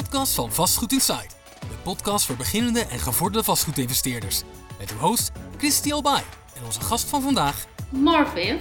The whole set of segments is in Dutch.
podcast van Vastgoed Insight. De podcast voor beginnende en gevorderde vastgoedinvesteerders. Met uw host Christy Albay en onze gast van vandaag Marvin.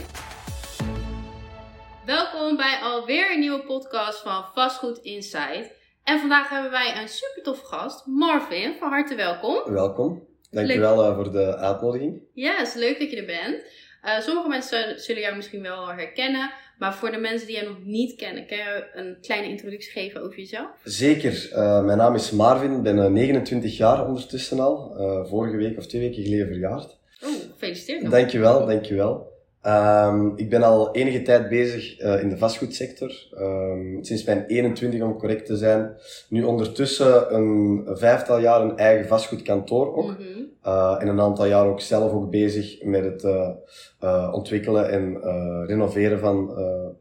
Welkom bij alweer een nieuwe podcast van Vastgoed Insight. En vandaag hebben wij een super toffe gast, Marvin. Van harte welkom. Welkom. Dankjewel uh, voor de uitnodiging. Ja, het is leuk dat je er bent. Uh, sommige mensen zullen jou misschien wel herkennen, maar voor de mensen die jou nog niet kennen, kan je een kleine introductie geven over jezelf? Zeker. Uh, mijn naam is Marvin, ik ben 29 jaar ondertussen al. vorige week of twee weken geleden verjaard. Oh, gefeliciteerd. Dankjewel, dankjewel. Um, ik ben al enige tijd bezig uh, in de vastgoedsector. Um, sinds mijn 21 om correct te zijn. Nu ondertussen een vijftal jaar een eigen vastgoedkantoor ook. Mm -hmm. Uh, en een aantal jaar ook zelf ook bezig met het uh, ontwikkelen en renoveren van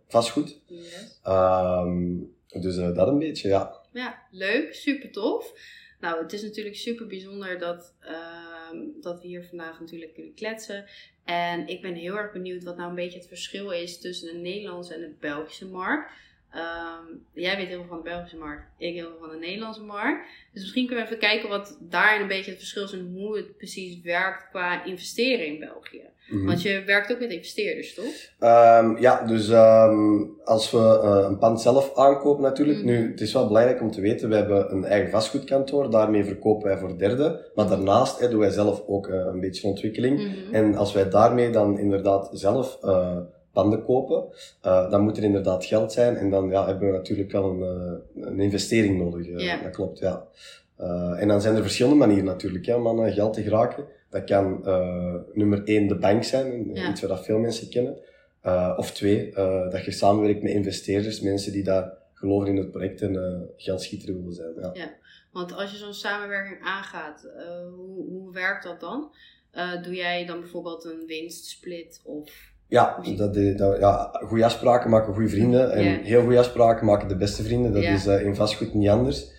vastgoed. Yes. Um, dus dat een beetje, ja. Ja, leuk. Super tof. Nou, het is natuurlijk super bijzonder dat, dat we hier vandaag natuurlijk kunnen kletsen. En ik ben heel erg benieuwd wat nou een beetje het verschil is tussen de Nederlandse en de Belgische markt. Um, jij weet heel veel van de Belgische markt, ik heel veel van de Nederlandse markt. Dus misschien kunnen we even kijken wat daar een beetje het verschil is en hoe het precies werkt qua investeren in België. Mm-hmm. Want je werkt ook met investeerders, toch? Um, ja, dus um, als we uh, een pand zelf aankopen natuurlijk. Mm-hmm. Nu, het is wel belangrijk om te weten, we hebben een eigen vastgoedkantoor. Daarmee verkopen wij voor derden. Maar mm-hmm. daarnaast hè, doen wij zelf ook uh, een beetje ontwikkeling. En als wij daarmee dan inderdaad zelf uh, panden kopen, uh, dan moet er inderdaad geld zijn. En dan ja, hebben we natuurlijk wel een, uh, een investering nodig. Uh, yeah. Dat klopt, ja. en dan zijn er verschillende manieren natuurlijk hè, om aan geld te geraken. Dat kan nummer één de bank zijn, yeah. iets wat veel mensen kennen. of twee, dat je samenwerkt met investeerders, mensen die daar geloven in het project en geldschieter willen zijn. Ja. ja. Want als je zo'n samenwerking aangaat, hoe, hoe werkt dat dan? doe jij dan bijvoorbeeld een winstsplit of ja, dat, dat, ja, goede afspraken maken goede vrienden. En yeah. heel goede afspraken maken de beste vrienden. Dat yeah. is uh, in vastgoed niet anders.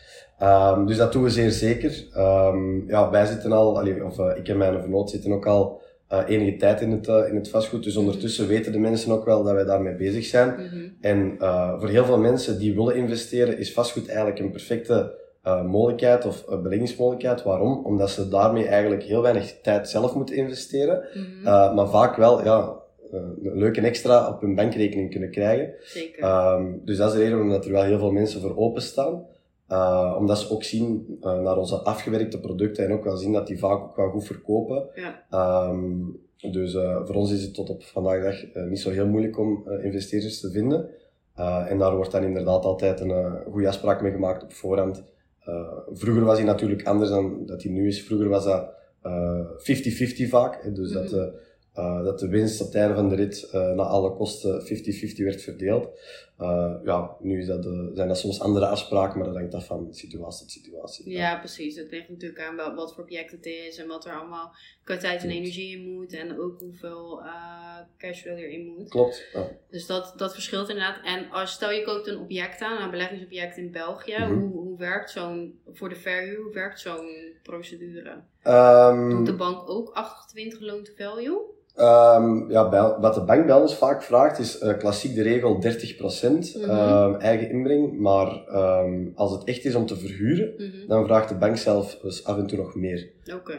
Um, dus dat doen we zeer zeker. Um, ja, wij zitten al, allee, of uh, ik en mijn vernoot zitten ook al uh, enige tijd in het, in het vastgoed. Dus ondertussen weten de mensen ook wel dat wij daarmee bezig zijn. Mm -hmm. En voor heel veel mensen die willen investeren, is vastgoed eigenlijk een perfecte mogelijkheid of beleggingsmogelijkheid. Waarom? Omdat ze daarmee eigenlijk heel weinig tijd zelf moeten investeren. Mm -hmm. maar vaak wel, ja, een leuke extra op hun bankrekening kunnen krijgen. Zeker. Um, dus dat is de reden waarom er wel heel veel mensen voor openstaan. Uh, omdat ze ook zien uh, naar onze afgewerkte producten en ook wel zien dat die vaak ook wel goed verkopen. Ja. Um, dus uh, voor ons is het tot op vandaag dag niet zo heel moeilijk om investeerders te vinden. en daar wordt dan inderdaad altijd een goede afspraak mee gemaakt op voorhand. vroeger was die natuurlijk anders dan dat die nu is. Vroeger was dat 50-50 vaak. Dus mm -hmm. dat uh, dat de winst op het einde van de rit uh, na alle kosten 50-50 werd verdeeld. Uh, ja, nu is dat de, zijn dat soms andere afspraken, maar dat hangt af van situatie tot situatie. Ja, ja, precies. Het ligt natuurlijk aan wat voor project het is en wat er allemaal qua tijd en energie in moet en ook hoeveel cashflow erin moet. Klopt. Ja. Dus dat, dat verschilt inderdaad. En als stel je koopt een object aan, een beleggingsobject in België, mm -hmm. hoe, hoe werkt zo'n, voor de verhuur, hoe werkt zo'n procedure? Um, Doet de bank ook 28 loan to value? Um, ja, wat de bank bij ons vaak vraagt is uh, klassiek de regel 30% mm -hmm. um, eigen inbreng. Maar um, als het echt is om te verhuren, mm -hmm. dan vraagt de bank zelf dus af en toe nog meer. Okay.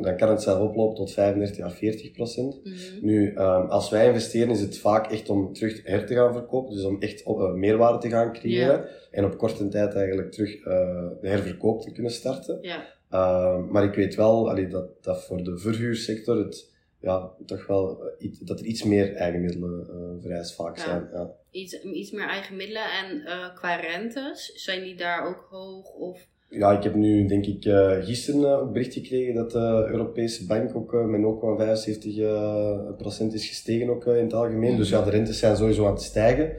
dan kan het zelf oplopen tot 35 à 40%. Mm -hmm. Nu, als wij investeren is het vaak echt om terug her te gaan verkopen. Dus om echt uh, meerwaarde te gaan creëren. Yeah. En op korte tijd eigenlijk terug uh, de herverkoop te kunnen starten. Yeah. maar ik weet wel allee, dat, dat voor de verhuursector het ja, toch wel iets, dat er iets meer eigen middelen uh, vereist vaak ja. zijn. Ja. Iets, iets meer eigen middelen en uh, qua rentes, zijn die daar ook hoog? Of? Ja, ik heb nu denk ik uh, gisteren een bericht gekregen dat de Europese bank ook met 0,75% is gestegen ook in het algemeen. Mm. Dus ja, de rentes zijn sowieso aan het stijgen.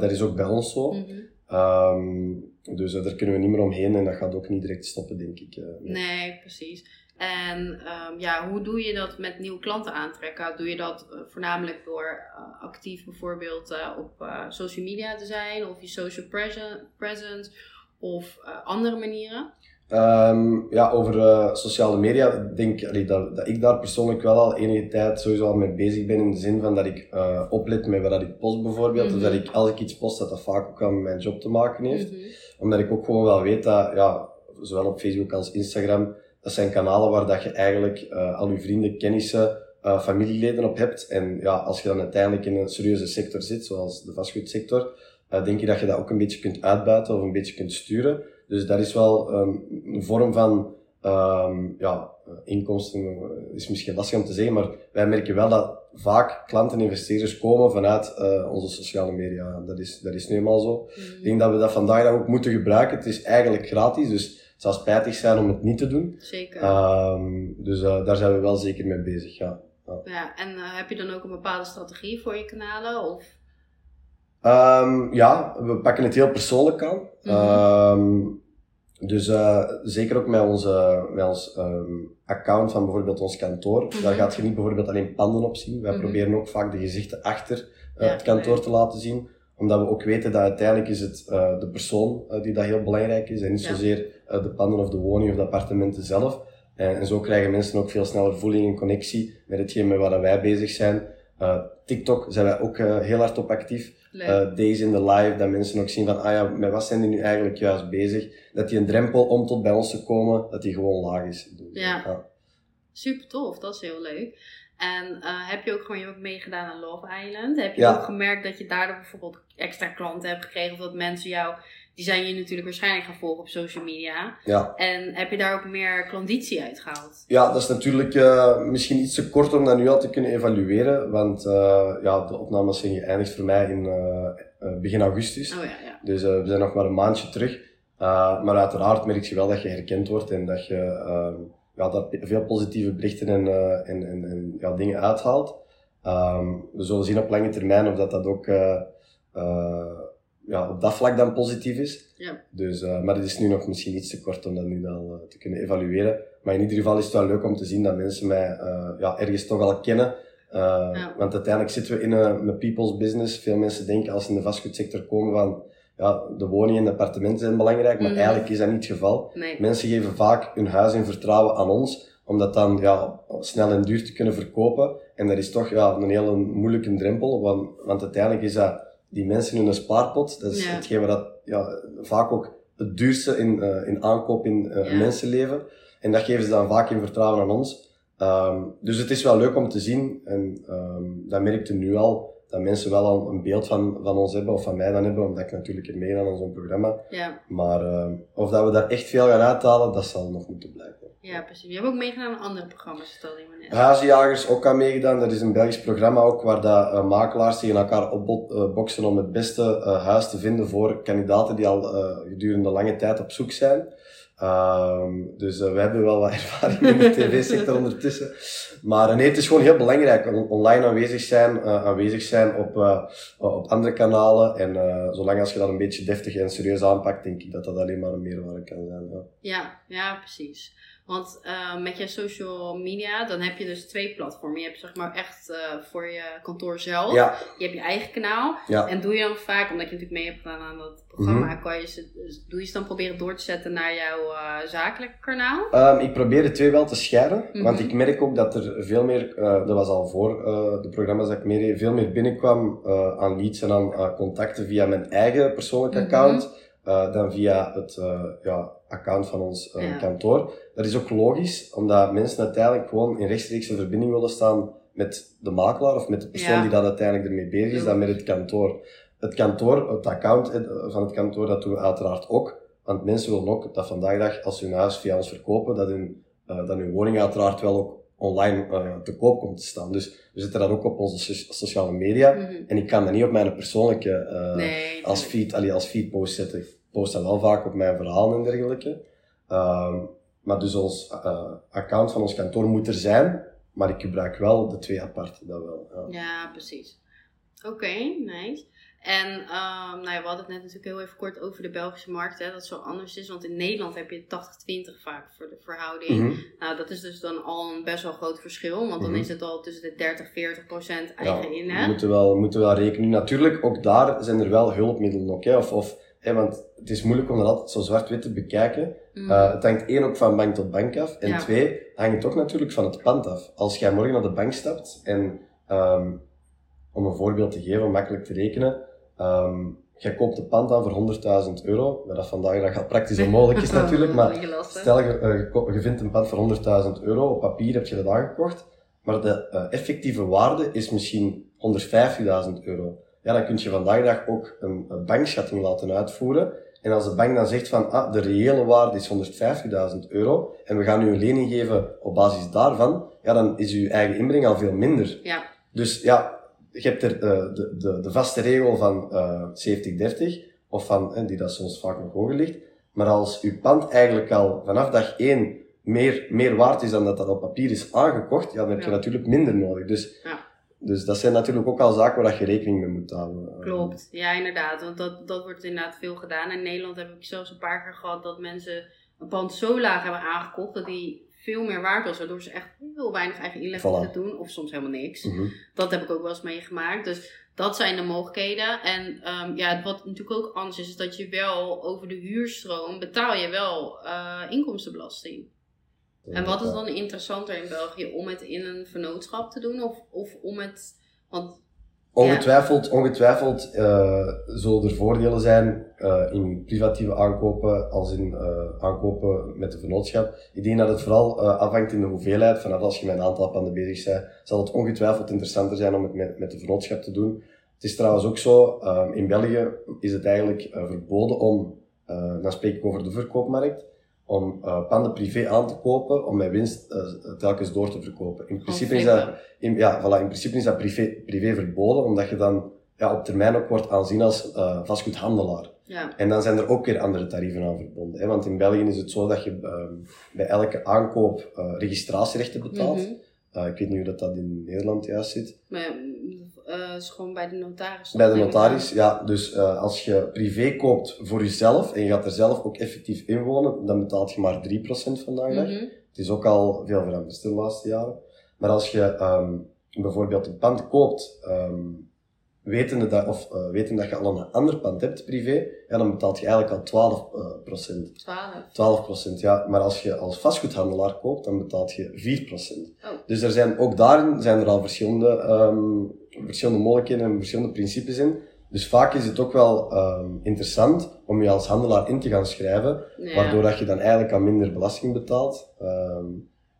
dat is ook bij ons zo. Mm -hmm. um, dus daar kunnen we niet meer omheen en dat gaat ook niet direct stoppen, denk ik. nee, precies. En um, ja, hoe doe je dat met nieuwe klanten aantrekken? Doe je dat uh, voornamelijk door uh, actief bijvoorbeeld uh, op social media te zijn of je social presence of andere manieren? Ehm, ja, over eh, sociale media, ik denk allee, dat, dat ik daar persoonlijk wel al enige tijd sowieso al mee bezig ben, in de zin van dat ik oplet met wat ik post bijvoorbeeld, of dat Mhm. ik, als ik iets post, dat dat vaak ook aan met mijn job te maken heeft. Mhm. Omdat ik ook gewoon wel weet dat, ja, zowel op Facebook als Instagram, dat zijn kanalen waar dat je eigenlijk eh, al je vrienden, kennissen, eh, familieleden op hebt. En ja, als je dan uiteindelijk in een serieuze sector zit, zoals de vastgoedsector, eh, denk je dat je dat ook een beetje kunt uitbuiten of een beetje kunt sturen. Dus dat is wel ehm, een vorm van ehm, ja, inkomsten, is misschien lastig om te zeggen, maar wij merken wel dat vaak klanten en investeerders komen vanuit onze sociale media. Dat is, dat is nu eenmaal zo. Mhm. Ik denk dat we dat vandaag dan ook moeten gebruiken. Het is eigenlijk gratis, dus zou spijtig zijn om het niet te doen. Zeker. Ehm, dus eh, daar zijn we wel zeker mee bezig, ja. ja, en eh, heb je dan ook een bepaalde strategie voor je kanalen? Of? Ehm, ja, we pakken het heel persoonlijk aan. Mhm. Ehm, dus eh, zeker ook met, onze, met ons account van bijvoorbeeld ons kantoor. Mhm. Daar gaat je niet bijvoorbeeld alleen panden op zien. Wij Mhm. proberen ook vaak de gezichten achter Ja, het kantoor nee. te laten zien. Omdat we ook weten dat uiteindelijk is het eh, de persoon eh, die dat heel belangrijk is. En niet Ja. zozeer eh, de panden of de woning of de appartementen zelf. En, en zo krijgen mensen ook veel sneller voeling en connectie met hetgeen met waar wij bezig zijn. TikTok zijn wij ook heel hard op actief. Days in the live, dat mensen ook zien van, ah ja, met wat zijn die nu eigenlijk juist bezig? Dat die een drempel om tot bij ons te komen, dat die gewoon laag is. Dus, Ja. Super tof, dat is heel leuk. En eh, heb je ook gewoon je hebt meegedaan aan Love Island? Heb je Ja. ook gemerkt dat je daardoor bijvoorbeeld extra klanten hebt gekregen? Of dat mensen jou, die zijn je natuurlijk waarschijnlijk gaan volgen op social media. ja. En heb je daar ook meer klanditie uitgehaald? Ja, dat is natuurlijk eh, misschien iets te kort om dat nu al te kunnen evalueren, want eh, ja, de opnames zijn geëindigd voor mij in begin augustus. Oh ja, ja. Dus we zijn nog maar een maandje terug. Maar uiteraard merk je wel dat je herkend wordt en dat je uh, ja, daar veel positieve berichten en, uh, en, en, en ja, dingen uithaalt. Um, we zullen zien op lange termijn of dat, dat ook uh, ja, op dat vlak dan positief is. Ja. Dus, maar het is nu nog misschien iets te kort om dat nu al te kunnen evalueren. Maar in ieder geval is het wel leuk om te zien dat mensen mij ja, ergens toch al kennen. Ja. Want uiteindelijk zitten we in een, een people's business. Veel mensen denken als ze in de vastgoedsector komen van ja, de woningen en de appartementen zijn belangrijk, maar Mhm. eigenlijk is dat niet het geval. Nee. Mensen geven vaak hun huis in vertrouwen aan ons, om dat dan ja, snel en duur te kunnen verkopen. En dat is toch ja, een hele moeilijke drempel, want, want uiteindelijk is dat die mensen in hun spaarpot, dat is Ja. hetgeen dat, ja, vaak ook het duurste in, uh, in aankoop in uh, Ja. mensenleven. En dat geven ze dan vaak in vertrouwen aan ons. Um, dus het is wel leuk om te zien, en um, dat merkte nu al, dat mensen wel al een beeld van, van ons hebben, of van mij dan hebben, omdat ik natuurlijk er mee aan zo'n programma. Ja. Maar uh, of dat we daar echt veel gaan uithalen, dat zal nog moeten blijken. ja, precies. Je hebt ook meegedaan aan andere programma's, vertelde je me net. Huizenjagers ook aan meegedaan. Dat is een Belgisch programma ook, waar dat, uh, makelaars tegen elkaar opboksen om het beste uh, huis te vinden voor kandidaten die al uh, gedurende lange tijd op zoek zijn. Um, dus uh, we hebben wel wat ervaring in de tv-sector ondertussen. Maar nee, het is gewoon heel belangrijk. On online aanwezig zijn, uh, aanwezig zijn op, uh, op andere kanalen. En uh, zolang als je dat een beetje deftig en serieus aanpakt, denk ik dat dat alleen maar een meerwaarde kan zijn. Ja, ja precies. Want uh, met je social media, dan heb je dus twee platformen. Je hebt zeg maar echt uh, voor je kantoor zelf. Ja. Je hebt je eigen kanaal. Ja. En doe je dan vaak, omdat je natuurlijk mee hebt gedaan aan dat programma, mm -hmm. kan je ze, doe je ze dan proberen door te zetten naar jouw uh, zakelijke kanaal? Um, ik probeer de twee wel te scheiden. Mhm. Want ik merk ook dat er veel meer, dat was al voor de programma's dat ik meedeed, veel meer binnenkwam aan leads en aan contacten via mijn eigen persoonlijke Mhm. account. Uh, dan via het uh, ja, account van ons uh, Ja. kantoor. Dat is ook logisch, omdat mensen uiteindelijk gewoon in rechtstreekse verbinding willen staan met de makelaar of met de persoon Ja. die dat uiteindelijk ermee bezig is, dan met het kantoor. Het kantoor, het account eh, van het kantoor, dat doen we uiteraard ook. Want mensen willen ook dat vandaag de dag, als ze hun huis via ons verkopen, dat hun, dat hun woning uiteraard wel ook online uh, te koop komt te staan. Dus we zetten dat ook op onze so sociale media. Mhm. En ik kan dat niet op mijn persoonlijke uh, Nee. als feed, allee, als feed post zetten. Ik post dat wel vaak op mijn verhalen en dergelijke. Um, maar dus ons uh, account van ons kantoor moet er zijn, maar ik gebruik wel de twee apart, dat wel. Ja, Ja, precies. Oké, nice. En um, nou ja, we hadden het net natuurlijk heel even kort over de Belgische markt, hè, dat het zo anders is. Want in Nederland heb je 80-20 vaak voor de verhouding. Mhm. Nou, dat is dus dan al een best wel groot verschil. Want dan Mhm. is het al tussen de 30-40% eigen Ja, in, we moeten wel, we moeten wel rekenen. Natuurlijk, ook daar zijn er wel hulpmiddelen ook, hè, of, of Hè, want het is moeilijk om dat altijd zo zwart-wit te bekijken. Mm. Eh, het hangt één ook van bank tot bank af. En Ja. twee, hangt het ook natuurlijk van het pand af. Als jij morgen naar de bank stapt en, ehm, om een voorbeeld te geven, om makkelijk te rekenen, ehm, jij koopt een pand aan voor 100.000 euro, wat dat vandaag de dag praktisch onmogelijk is natuurlijk, maar. Stel, je, eh, je je vindt een pand voor 100.000 euro, op papier heb je dat aangekocht, maar de eh, effectieve waarde is misschien 150.000 euro. Ja, dan kun je vandaag de dag ook een, een bankschatting laten uitvoeren. En als de bank dan zegt van, ah, de reële waarde is 150.000 euro, en we gaan u een lening geven op basis daarvan, ja, dan is uw eigen inbreng al veel minder. Ja, Dus ja, je hebt er eh, de, de, de vaste regel van eh 70-30, of van, eh, die dat soms vaak nog hoger ligt. Maar als uw pand eigenlijk al vanaf dag 1 meer, meer waard is dan dat dat op papier is aangekocht, ja, dan heb je Ja. natuurlijk minder nodig. Dus, Ja. dus dat zijn natuurlijk ook al zaken waar dat je rekening mee moet houden. Klopt. Ja, inderdaad. Want dat, dat wordt inderdaad veel gedaan. In Nederland heb ik zelfs een paar keer gehad dat mensen een pand zo laag hebben aangekocht dat die veel meer waard was. Waardoor ze echt heel weinig eigen inleg Voilà. te doen. Of soms helemaal niks. mhm. Dat heb ik ook wel eens meegemaakt. Dus dat zijn de mogelijkheden. En ehm, ja, wat natuurlijk ook anders is, is dat je wel over de huurstroom betaal je wel eh, inkomstenbelasting. En wat is dan interessanter in België? Om het in een vernootschap te doen of, of om het. Want Ongetwijfeld, ongetwijfeld eh, zullen er voordelen zijn eh, in privatieve aankopen als in eh, aankopen met de vennootschap. Ik denk dat het vooral afhangt in de hoeveelheid. Vanaf als je met een aantal panden bezig bent, zal het ongetwijfeld interessanter zijn om het met, met de vennootschap te doen. Het is trouwens ook zo, in België is het eigenlijk verboden om, dan spreek ik over de verkoopmarkt, om eh, panden privé aan te kopen om met winst eh, telkens door te verkopen. In principe is dat in, ja, voilà, in principe is dat privé, privé verboden, omdat je dan ja, op termijn ook wordt aanzien als eh, vastgoedhandelaar. ja, En dan zijn er ook weer andere tarieven aan verbonden. Hè? Want in België is het zo dat je ehm, bij elke aankoop registratierechten betaalt. Mhm. Ik weet niet hoe dat, dat in Nederland juist zit. Maar eh, is gewoon bij de notaris. Bij de notaris, ja. Dus eh, als je privé koopt voor jezelf en je gaat er zelf ook effectief in wonen, dan betaalt je maar 3% vandaag. Mhm. Het is ook al veel veranderd de laatste jaren. Maar als je ehm, bijvoorbeeld een pand koopt, ehm wetende dat, of, wetende dat je al een ander pand hebt, privé, ja, dan betaalt je eigenlijk al 12 eh, procent. 12. 12 procent, ja. Maar als je als vastgoedhandelaar koopt, dan betaalt je 4 procent. Oh. Dus er zijn, ook daarin zijn er al verschillende, ehm, verschillende mogelijkheden en verschillende principes in. Dus vaak is het ook wel ehm, interessant om je als handelaar in te gaan schrijven, Ja. waardoor dat je dan eigenlijk al minder belasting betaalt. Ehm,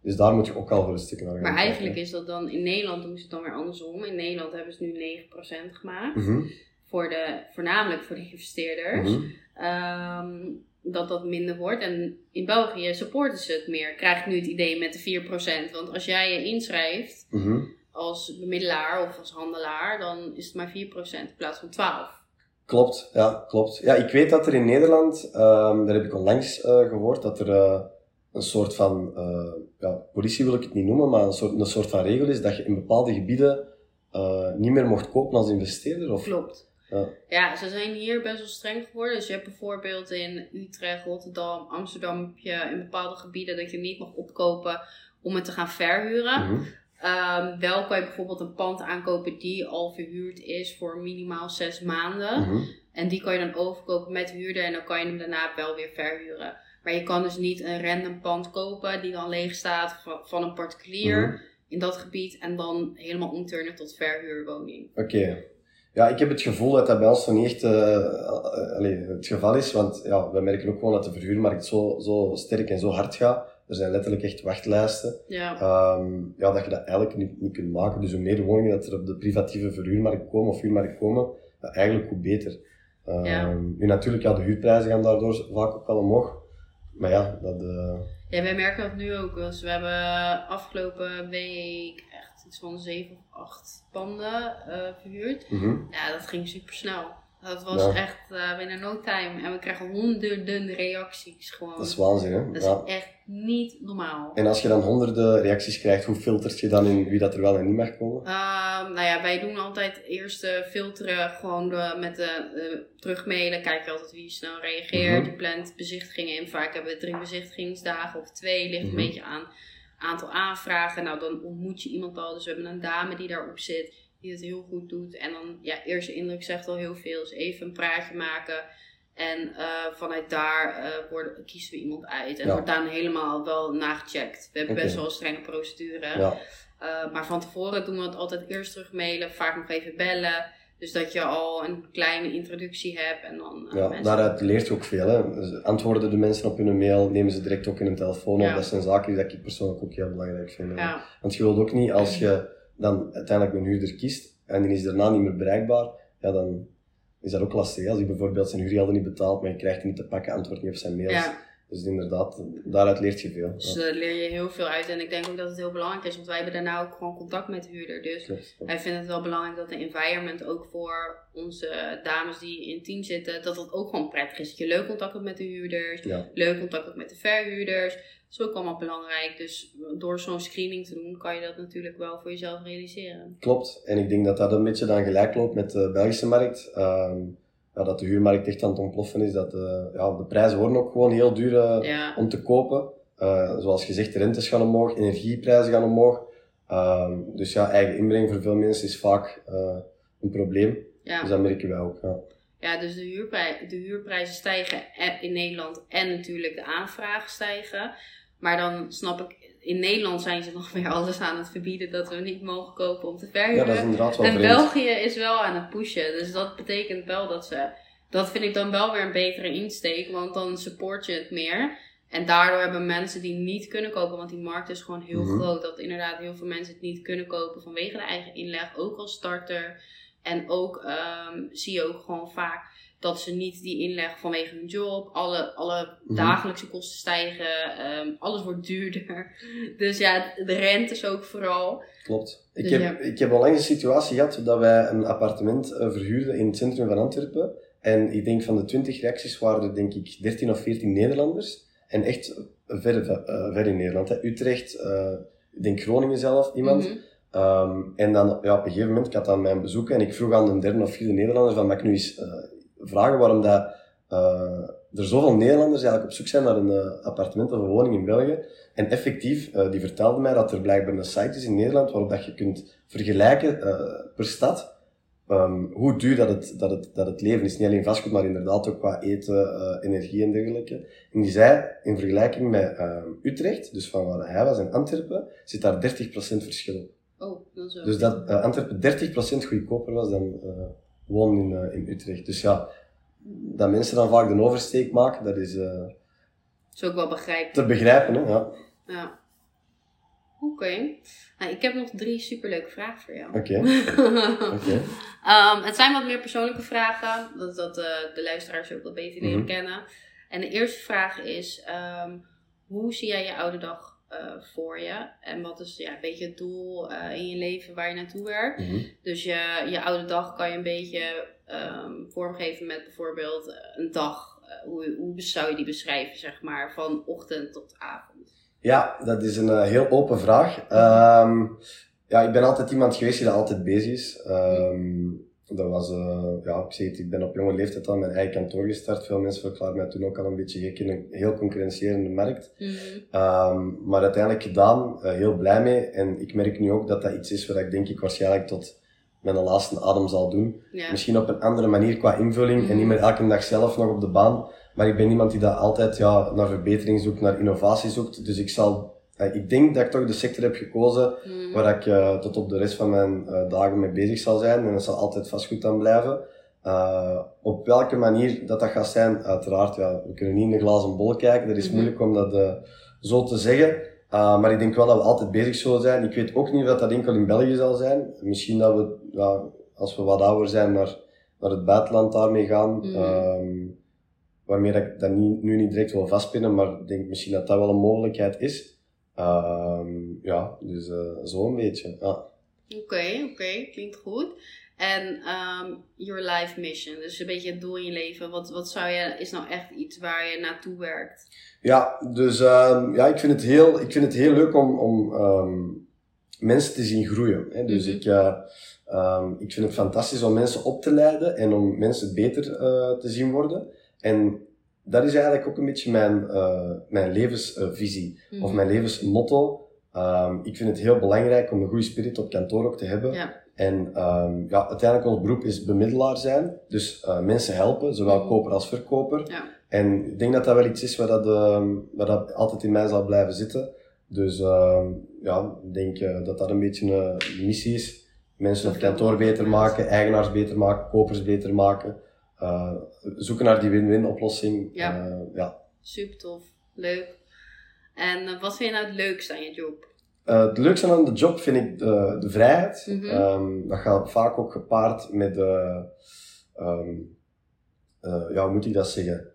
dus daar moet je ook al voor een stuk naar gaan Maar kijken. eigenlijk is dat dan in Nederland, doen ze het dan weer andersom. In Nederland hebben ze nu 9% gemaakt. Mhm, Voor de, voornamelijk voor de investeerders. mhm. Ehm, dat dat minder wordt. En in België supporten ze het meer. Krijg ik nu het idee met de 4%. Want als jij je inschrijft mhm. Als bemiddelaar of als handelaar, dan is het maar 4% in plaats van 12%. Klopt, ja, klopt. Ja, ik weet dat er in Nederland, ehm daar heb ik onlangs eh, gehoord, dat er eh, een soort van, eh, ja, politie wil ik het niet noemen, maar een soort, een soort van regel is dat je in bepaalde gebieden niet meer mocht kopen als investeerder. Of, Klopt. Ja. Ja, ze zijn hier best wel streng geworden. Dus je hebt bijvoorbeeld in Utrecht, Rotterdam, Amsterdam heb je in bepaalde gebieden dat je niet mag opkopen om het te gaan verhuren. Mhm, Ehm, wel kan je bijvoorbeeld een pand aankopen die al verhuurd is voor minimaal zes maanden. mhm. En die kan je dan overkopen met de huurder en dan kan je hem daarna wel weer verhuren. Maar je kan dus niet een random pand kopen die dan leeg staat van, een particulier Mhm. in dat gebied en dan helemaal omturnen tot verhuurwoning. Oké. Ja, ik heb het gevoel dat dat bij ons nog niet echt eh, eh, het geval is, want ja, we merken ook gewoon dat de verhuurmarkt zo, zo sterk en zo hard gaat. Er zijn letterlijk echt wachtlijsten. Ja, Ehm, ja, dat je dat eigenlijk niet, niet kunt maken. Dus hoe meer woningen dat er op de privatieve verhuurmarkt komen of huurmarkt komen, eigenlijk hoe beter. Ja. Nu natuurlijk, ja, de huurprijzen gaan daardoor vaak ook wel omhoog. Maar ja, dat... eh, ja wij merken dat nu ook. Dus we hebben afgelopen week echt iets van zeven of acht panden eh, verhuurd. mhm. Ja, dat ging super snel. Dat was Ja. echt eh, binnen no time. En we kregen honderden reacties gewoon. Dat is waanzin, hè? Dat is echt niet normaal. En als je dan honderden reacties krijgt, hoe filtert je dan in wie dat er wel en niet mag komen? Ehm, nou ja, wij doen altijd eerst eh, filteren gewoon de, met de terugmailen. Kijken altijd wie snel reageert. Mhm. Je plant bezichtigingen in. Vaak hebben we drie bezichtigingsdagen of twee. Ligt Mhm. een beetje aan aantal aanvragen. Nou, dan ontmoet je iemand al. Dus we hebben een dame die daarop zit. Die het heel goed doet. En dan, ja, eerste indruk zegt al heel veel. Dus even een praatje maken. En eh, vanuit daar uh, worden, kiezen we iemand uit. En Ja. wordt dan helemaal wel nagecheckt. We hebben best wel een strenge procedure. Ja, Uh, maar van tevoren doen we het altijd eerst terug mailen, vaak nog even bellen. Dus dat je al een kleine introductie hebt en dan ja, mensen... daaruit leert je ook veel. Hè. Dus antwoorden de mensen op hun mail, nemen ze direct ook in een telefoon op. Ja. Dat zijn zaken die ik persoonlijk ook heel belangrijk vind. hè. Want je wilt ook niet, als je dan uiteindelijk een huurder kiest en die is daarna niet meer bereikbaar, ja, dan is dat ook lastig. Als hij bijvoorbeeld zijn huurgelden niet betaalt, maar je krijgt hem niet te pakken, antwoordt niet op zijn mails. ja, Dus inderdaad, daaruit leert je veel. dus daar leer je heel veel uit. En ik denk ook dat het heel belangrijk is, want wij hebben daarna ook gewoon contact met de huurder. Dus klopt. wij vinden het wel belangrijk dat de environment ook voor onze dames die in het team zitten, dat dat ook gewoon prettig is. Dat je leuk contact hebt met de huurders, Ja. leuk contact hebt met de verhuurders. Dat is ook allemaal belangrijk. Dus door zo'n screening te doen, kan je dat natuurlijk wel voor jezelf realiseren. Klopt. En ik denk dat dat een beetje dan gelijk loopt met de Belgische markt. Ehm, ja, dat de huurmarkt echt aan het ontploffen is. Dat de, ja, de prijzen worden ook gewoon heel duur eh, Ja, om te kopen. Eh, zoals gezegd, de rentes gaan omhoog, energieprijzen gaan omhoog. Ehm, dus ja, eigen inbreng voor veel mensen is vaak eh, een probleem. ja. Dus dat merken wij ook. Ja. Ja, dus de, huurprij de huurprijzen stijgen in Nederland en natuurlijk de aanvragen stijgen. Maar dan snap ik, in Nederland zijn ze nog weer alles aan het verbieden dat we niet mogen kopen om te ja, verhuren. dat is inderdaad wel en vreemd. België is wel aan het pushen. Dus dat betekent wel dat ze. Dat vind ik dan wel weer een betere insteek, want dan support je het meer. En daardoor hebben mensen die niet kunnen kopen, want die markt is gewoon heel Mhm. groot, dat inderdaad heel veel mensen het niet kunnen kopen vanwege de eigen inleg, ook als starter. En ook ehm, zie je ook gewoon vaak dat ze niet die inleg vanwege hun job, alle, alle Mhm. dagelijkse kosten stijgen, ehm, alles wordt duurder. Dus ja, de rentes ook vooral. Klopt. Ik, Dus heb, ja. ik heb onlangs een situatie gehad dat wij een appartement eh, verhuurden in het centrum van Antwerpen. En ik denk van de 20 reacties waren er denk ik 13 of 14 Nederlanders. En echt ver, eh, ver in Nederland. Hè. Utrecht, eh, ik denk Groningen zelf, iemand. Mhm. Ehm, en dan ja, op een gegeven moment, ik had dan mijn bezoek en ik vroeg aan de derde of vierde Nederlander van, mag ik nu eens eh, vragen waarom dat, eh, er zoveel Nederlanders eigenlijk op zoek zijn naar een eh, appartement of een woning in België. En effectief, eh, die vertelde mij dat er blijkbaar een site is in Nederland waarop dat je kunt vergelijken per stad ehm, hoe duur dat het, dat, het, dat het leven is. Niet alleen vastgoed, maar inderdaad ook qua eten, energie en dergelijke. En die zei, in vergelijking met Utrecht, dus van waar hij was, en Antwerpen, zit daar 30% verschil op. Oh, dan zo. Dus dat Antwerpen 30% goedkoper was dan eh wonen in, eh, in Utrecht. Dus ja, dat mensen dan vaak de oversteek maken, dat is eh, is ook wel begrijpelijk. te begrijpen. Hè? Ja. Ja. Oké. Nou, ik heb nog drie superleuke vragen voor jou. Oké, oké. Ehm, het zijn wat meer persoonlijke vragen, dat, dat eh, de luisteraars ook wat beter leren Mhm. kennen. En de eerste vraag is, ehm, hoe zie jij je oude dag eh, voor je? En wat is ja, een beetje het doel eh, in je leven waar je naartoe werkt? Mhm. Dus je, je oude dag kan je een beetje ehm, vormgeven met bijvoorbeeld eh, een dag. Hoe, hoe zou je die beschrijven, zeg maar, van ochtend tot avond? Ja, dat is een heel open vraag. Ehm, ja, ik ben altijd iemand geweest die altijd bezig is. Ehm, dat was, eh, ja, ik zeg het, ik ben op jonge leeftijd al mijn eigen kantoor gestart. Veel mensen verklaarden mij toen ook al een beetje gek in een heel concurrenterende markt. Mhm. Ehm, maar uiteindelijk gedaan, eh, heel blij mee. En ik merk nu ook dat dat iets is wat ik denk ik waarschijnlijk tot mijn laatste adem zal doen. Ja. Misschien op een andere manier qua invulling en niet meer elke dag zelf nog op de baan. Maar ik ben iemand die dat altijd ja, naar verbetering zoekt, naar innovatie zoekt. Dus ik zal, ik denk dat ik toch de sector heb gekozen Mhm. waar ik eh, tot op de rest van mijn eh, dagen mee bezig zal zijn. En dat zal altijd vastgoed aan blijven. Eh, op welke manier dat dat gaat zijn, uiteraard, ja, we kunnen niet in de glazen bol kijken. Dat is Mhm. moeilijk om dat eh, zo te zeggen. Maar ik denk wel dat we altijd bezig zullen zijn. Ik weet ook niet of dat enkel in België zal zijn. Misschien dat we, ja, als we wat ouder zijn, naar, naar het buitenland daarmee gaan. Ehm, waarmee dat ik dat niet, nu niet direct wil vastpinnen, maar ik denk misschien dat dat wel een mogelijkheid is. Ehm, ja, dus uh, zo een beetje. Ja. Oké, oké, klinkt goed. En ehm, your life mission, dus een beetje het doel in je leven. Wat, wat zou je, is nou echt iets waar je naartoe werkt? Ja, dus um, ja, ik vind het heel, ik vind het heel leuk om, om um, mensen te zien groeien. Hè. Dus Mhm. ik, uh, um, ik vind het fantastisch om mensen op te leiden en om mensen beter uh, te zien worden. En dat is eigenlijk ook een beetje mijn, uh, mijn levensvisie Mhm. of mijn levensmotto. Um, ik vind het heel belangrijk om een goede spirit op kantoor ook te hebben. Ja. En um, ja, uiteindelijk ons beroep is bemiddelaar zijn. Dus uh, mensen helpen, zowel Mhm. koper als verkoper. Ja. En ik denk dat dat wel iets is wat, dat, um, wat dat altijd in mij zal blijven zitten. Dus ja, ik denk uh, dat dat een beetje een missie is. Mensen Zoveel kantoor beter maken, eigenaars beter maken, kopers beter maken. Uh, zoeken naar die win-win oplossing. Ja. Uh, ja. Super tof. Leuk. En uh, wat vind je nou het leukste aan je job? Het leukste aan de job vind ik de, de vrijheid. Mhm. Um, dat gaat vaak ook gepaard met, um, uh, ja, hoe moet ik dat zeggen?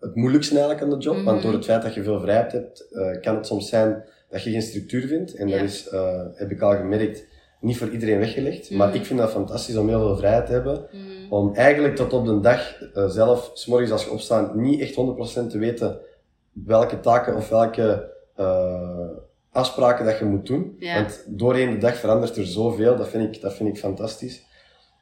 Het moeilijkste eigenlijk aan de job. Mhm. Want door het feit dat je veel vrijheid hebt, kan het soms zijn dat je geen structuur vindt. En Ja. dat is, heb ik al gemerkt, niet voor iedereen weggelegd. Maar Mhm. ik vind dat fantastisch om heel veel vrijheid te hebben. Mm. Om eigenlijk tot op de dag uh, zelf, s'morgens als je opstaat, niet echt 100% te weten welke taken of welke uh, afspraken dat je moet doen. Ja. Want doorheen de dag verandert er zoveel, dat vind ik, dat vind ik fantastisch.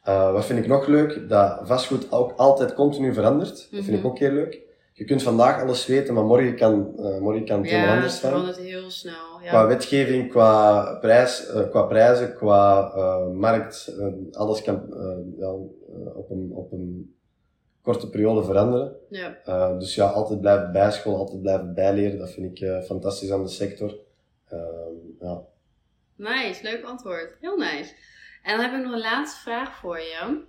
Uh, wat vind ik nog leuk? Dat vastgoed ook altijd continu verandert. Dat vind ik Mhm. ook heel leuk. Je kunt vandaag alles weten, maar morgen kan, uh, morgen kan het helemaal Ja, anders het zijn. verandert heel snel. Ja. Qua wetgeving, qua, prijs, uh, qua prijzen, qua uh, markt, uh, alles kan ja, op, een, op een korte periode veranderen. ja. Dus ja, altijd blijven bijscholen, altijd blijven bijleren, dat vind ik fantastisch aan de sector. Ja. Nice, leuk antwoord. Heel nice. En dan heb ik nog een laatste vraag voor je.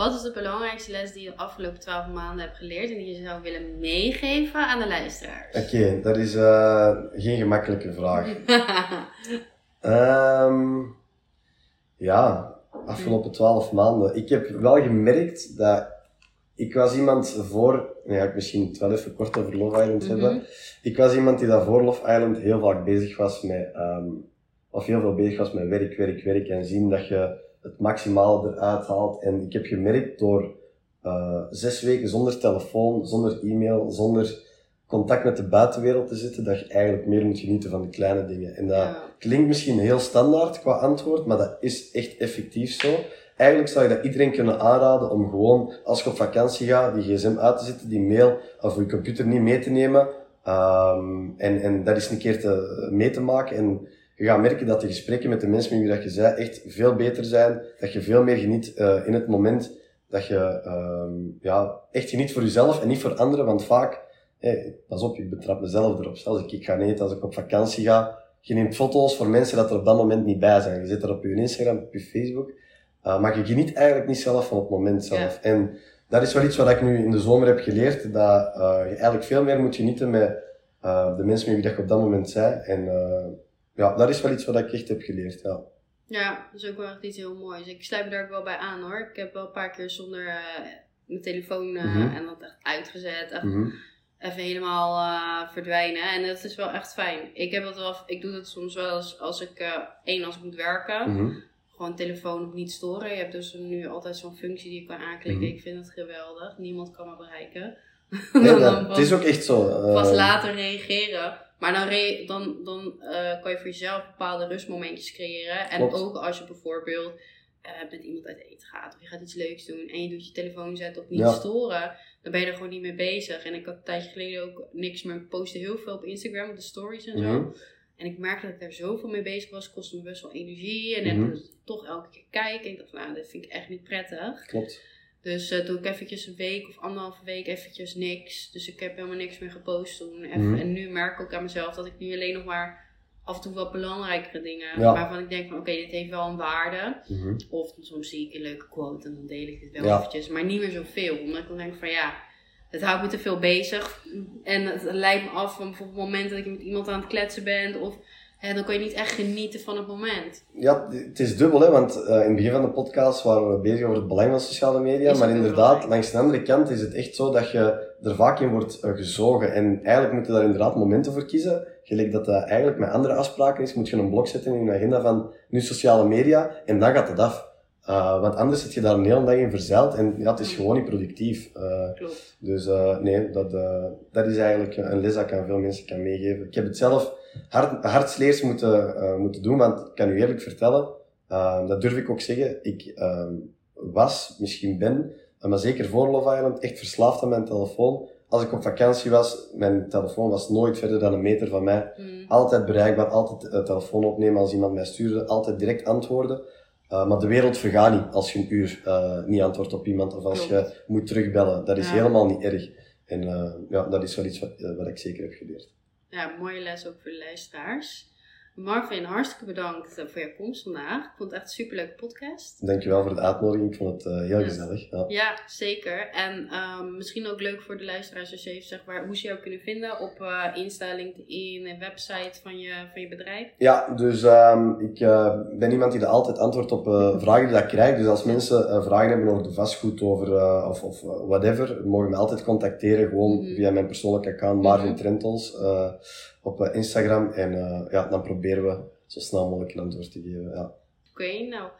Wat is de belangrijkste les die je de afgelopen twaalf maanden hebt geleerd en die je zou willen meegeven aan de luisteraars? Oké, okay, dat is uh, geen gemakkelijke vraag. um, ja, afgelopen twaalf maanden. Ik heb wel gemerkt dat ik was iemand voor, ja, ik misschien het wel even kort over Love Island Mhm. hebben. Ik was iemand die daar voor Love Island heel vaak bezig was met, um, of heel veel bezig was met werk, werk, werk en zien dat je het maximale eruit haalt. En ik heb gemerkt door uh, zes weken zonder telefoon, zonder e-mail, zonder contact met de buitenwereld te zitten, dat je eigenlijk meer moet genieten van de kleine dingen. En dat Ja. klinkt misschien heel standaard qua antwoord, maar dat is echt effectief zo. Eigenlijk zou je dat iedereen kunnen aanraden om gewoon, als je op vakantie gaat, die gsm uit te zetten, die mail of je computer niet mee te nemen. Um, en, en dat eens een keer te, mee te maken. En je gaat merken dat de gesprekken met de mensen met wie dat je zei echt veel beter zijn. Dat je veel meer geniet uh, in het moment. Dat je um, ja, echt geniet voor jezelf en niet voor anderen. Want vaak, hey, pas op, ik betrap mezelf erop. Zelfs ik, ik ga niet als ik op vakantie ga. Je neemt foto's voor mensen dat er op dat moment niet bij zijn. Je zet er op je Instagram, op je Facebook. Uh, maar je geniet eigenlijk niet zelf van het moment zelf. Ja. En dat is wel iets wat ik nu in de zomer heb geleerd. Dat uh, je eigenlijk veel meer moet genieten met de mensen met wie dat je op dat moment zei. En ja, dat is wel iets wat ik echt heb geleerd. Ja. Ja, dat is ook wel echt iets heel moois. Ik sluit me daar ook wel bij aan hoor. Ik heb wel een paar keer zonder uh, mijn telefoon uh, Mhm. en dat echt uitgezet. Echt Mhm. even helemaal uh, verdwijnen. En dat is wel echt fijn. Ik, heb dat wel, ik doe dat soms wel als, als ik, één, als ik moet werken. Mhm. Gewoon telefoon op niet storen. Je hebt dus nu altijd zo'n functie die je kan aanklikken. Ik vind het geweldig. Niemand kan me bereiken. Nee, dat- het is ook echt zo. Pas later reageren. Maar dan, re- dan, dan eh, kan je voor jezelf bepaalde rustmomentjes creëren. En Klopt. ook als je bijvoorbeeld eh, met iemand uit eten gaat. Of je gaat iets leuks doen. En je doet je telefoon zetten op niet Ja. storen. Dan ben je er gewoon niet mee bezig. En ik had een tijdje geleden ook niks meer. Ik postte heel veel op Instagram. Op de stories en zo. Mhm. En ik merkte dat ik daar zoveel mee bezig was. Kostte me best wel energie. En dan dus toch elke keer kijken. En ik dacht, nou, dit vind ik echt niet prettig. Klopt. Dus uh, doe ik eventjes een week of anderhalve week eventjes niks. Dus ik heb helemaal niks meer gepost toen. Even. Mhm. En nu merk ik ook aan mezelf dat ik nu alleen nog maar af en toe wat belangrijkere dingen. Ja. Waarvan ik denk van oké, dit heeft wel een waarde. Mhm. Of soms zie ik een leuke quote en dan deel ik dit wel Ja. eventjes. Maar niet meer zoveel. Omdat ik dan denk van ja, het houdt me te veel bezig. En het leidt me af van bijvoorbeeld momenten dat ik met iemand aan het kletsen ben. Of dan kan je niet echt genieten van het moment. Ja, het is dubbel, hè, want uh, in het begin van de podcast waren we bezig over het belang van sociale media. Maar inderdaad, belangrijk. langs de andere kant is het echt zo dat je er vaak in wordt uh, gezogen. En eigenlijk moet je daar inderdaad momenten voor kiezen. Gelijk dat dat eigenlijk met andere afspraken is, moet je een blok zetten in je agenda van nu sociale media en dan gaat het af. Uh, want anders zit je daar een hele dag in verzeild en ja, het is gewoon niet productief. Uh, Klopt. dus uh, nee, dat, dat is eigenlijk een les dat ik aan veel mensen kan meegeven. Ik heb het zelf hard, hartsleers moeten, moeten doen, want ik kan u eerlijk vertellen, dat durf ik ook zeggen, ik uh, was, misschien ben, maar zeker voor Love Island, echt verslaafd aan mijn telefoon. Als ik op vakantie was, mijn telefoon was nooit verder dan een meter van mij. Mm. Altijd bereikbaar, altijd telefoon opnemen als iemand mij stuurde, altijd direct antwoorden. Uh, maar de wereld vergaat niet als je een uur uh, niet antwoordt op iemand of als Klopt. je moet terugbellen. Dat is ja. helemaal niet erg. En uh, ja, dat is wel iets wat, wat ik zeker heb geleerd. Ja, mooie les ook voor de luisteraars. Marvin, hartstikke bedankt eh, voor je komst vandaag. Ik vond het echt een superleuke podcast. Dankjewel voor de uitnodiging. Ik vond het uh, heel gezellig. Ja. ja. zeker. En um, misschien ook leuk voor de luisteraars als je even zegt waar, hoe ze jou kunnen vinden op uh, Insta, LinkedIn en website van je, van je bedrijf. Ja, dus um, ik uh, ben iemand die er altijd antwoordt op vragen die ik krijg. Dus als mensen vragen hebben over de vastgoed over, of, of whatever, mogen me altijd contacteren. Gewoon mm -hmm. via mijn persoonlijke account Marvin mm -hmm. Trentels op eh, Instagram. En eh, ja, dan proberen we zo snel mogelijk een antwoord te geven. Ja. Oké, nou.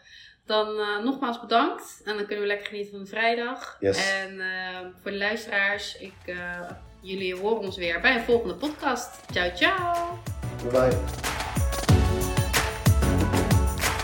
Dan uh, nogmaals bedankt. En dan kunnen we lekker genieten van de vrijdag. Yes. En uh, voor de luisteraars, ik, uh, jullie horen ons weer bij een volgende podcast. Ciao, ciao. Bye bye.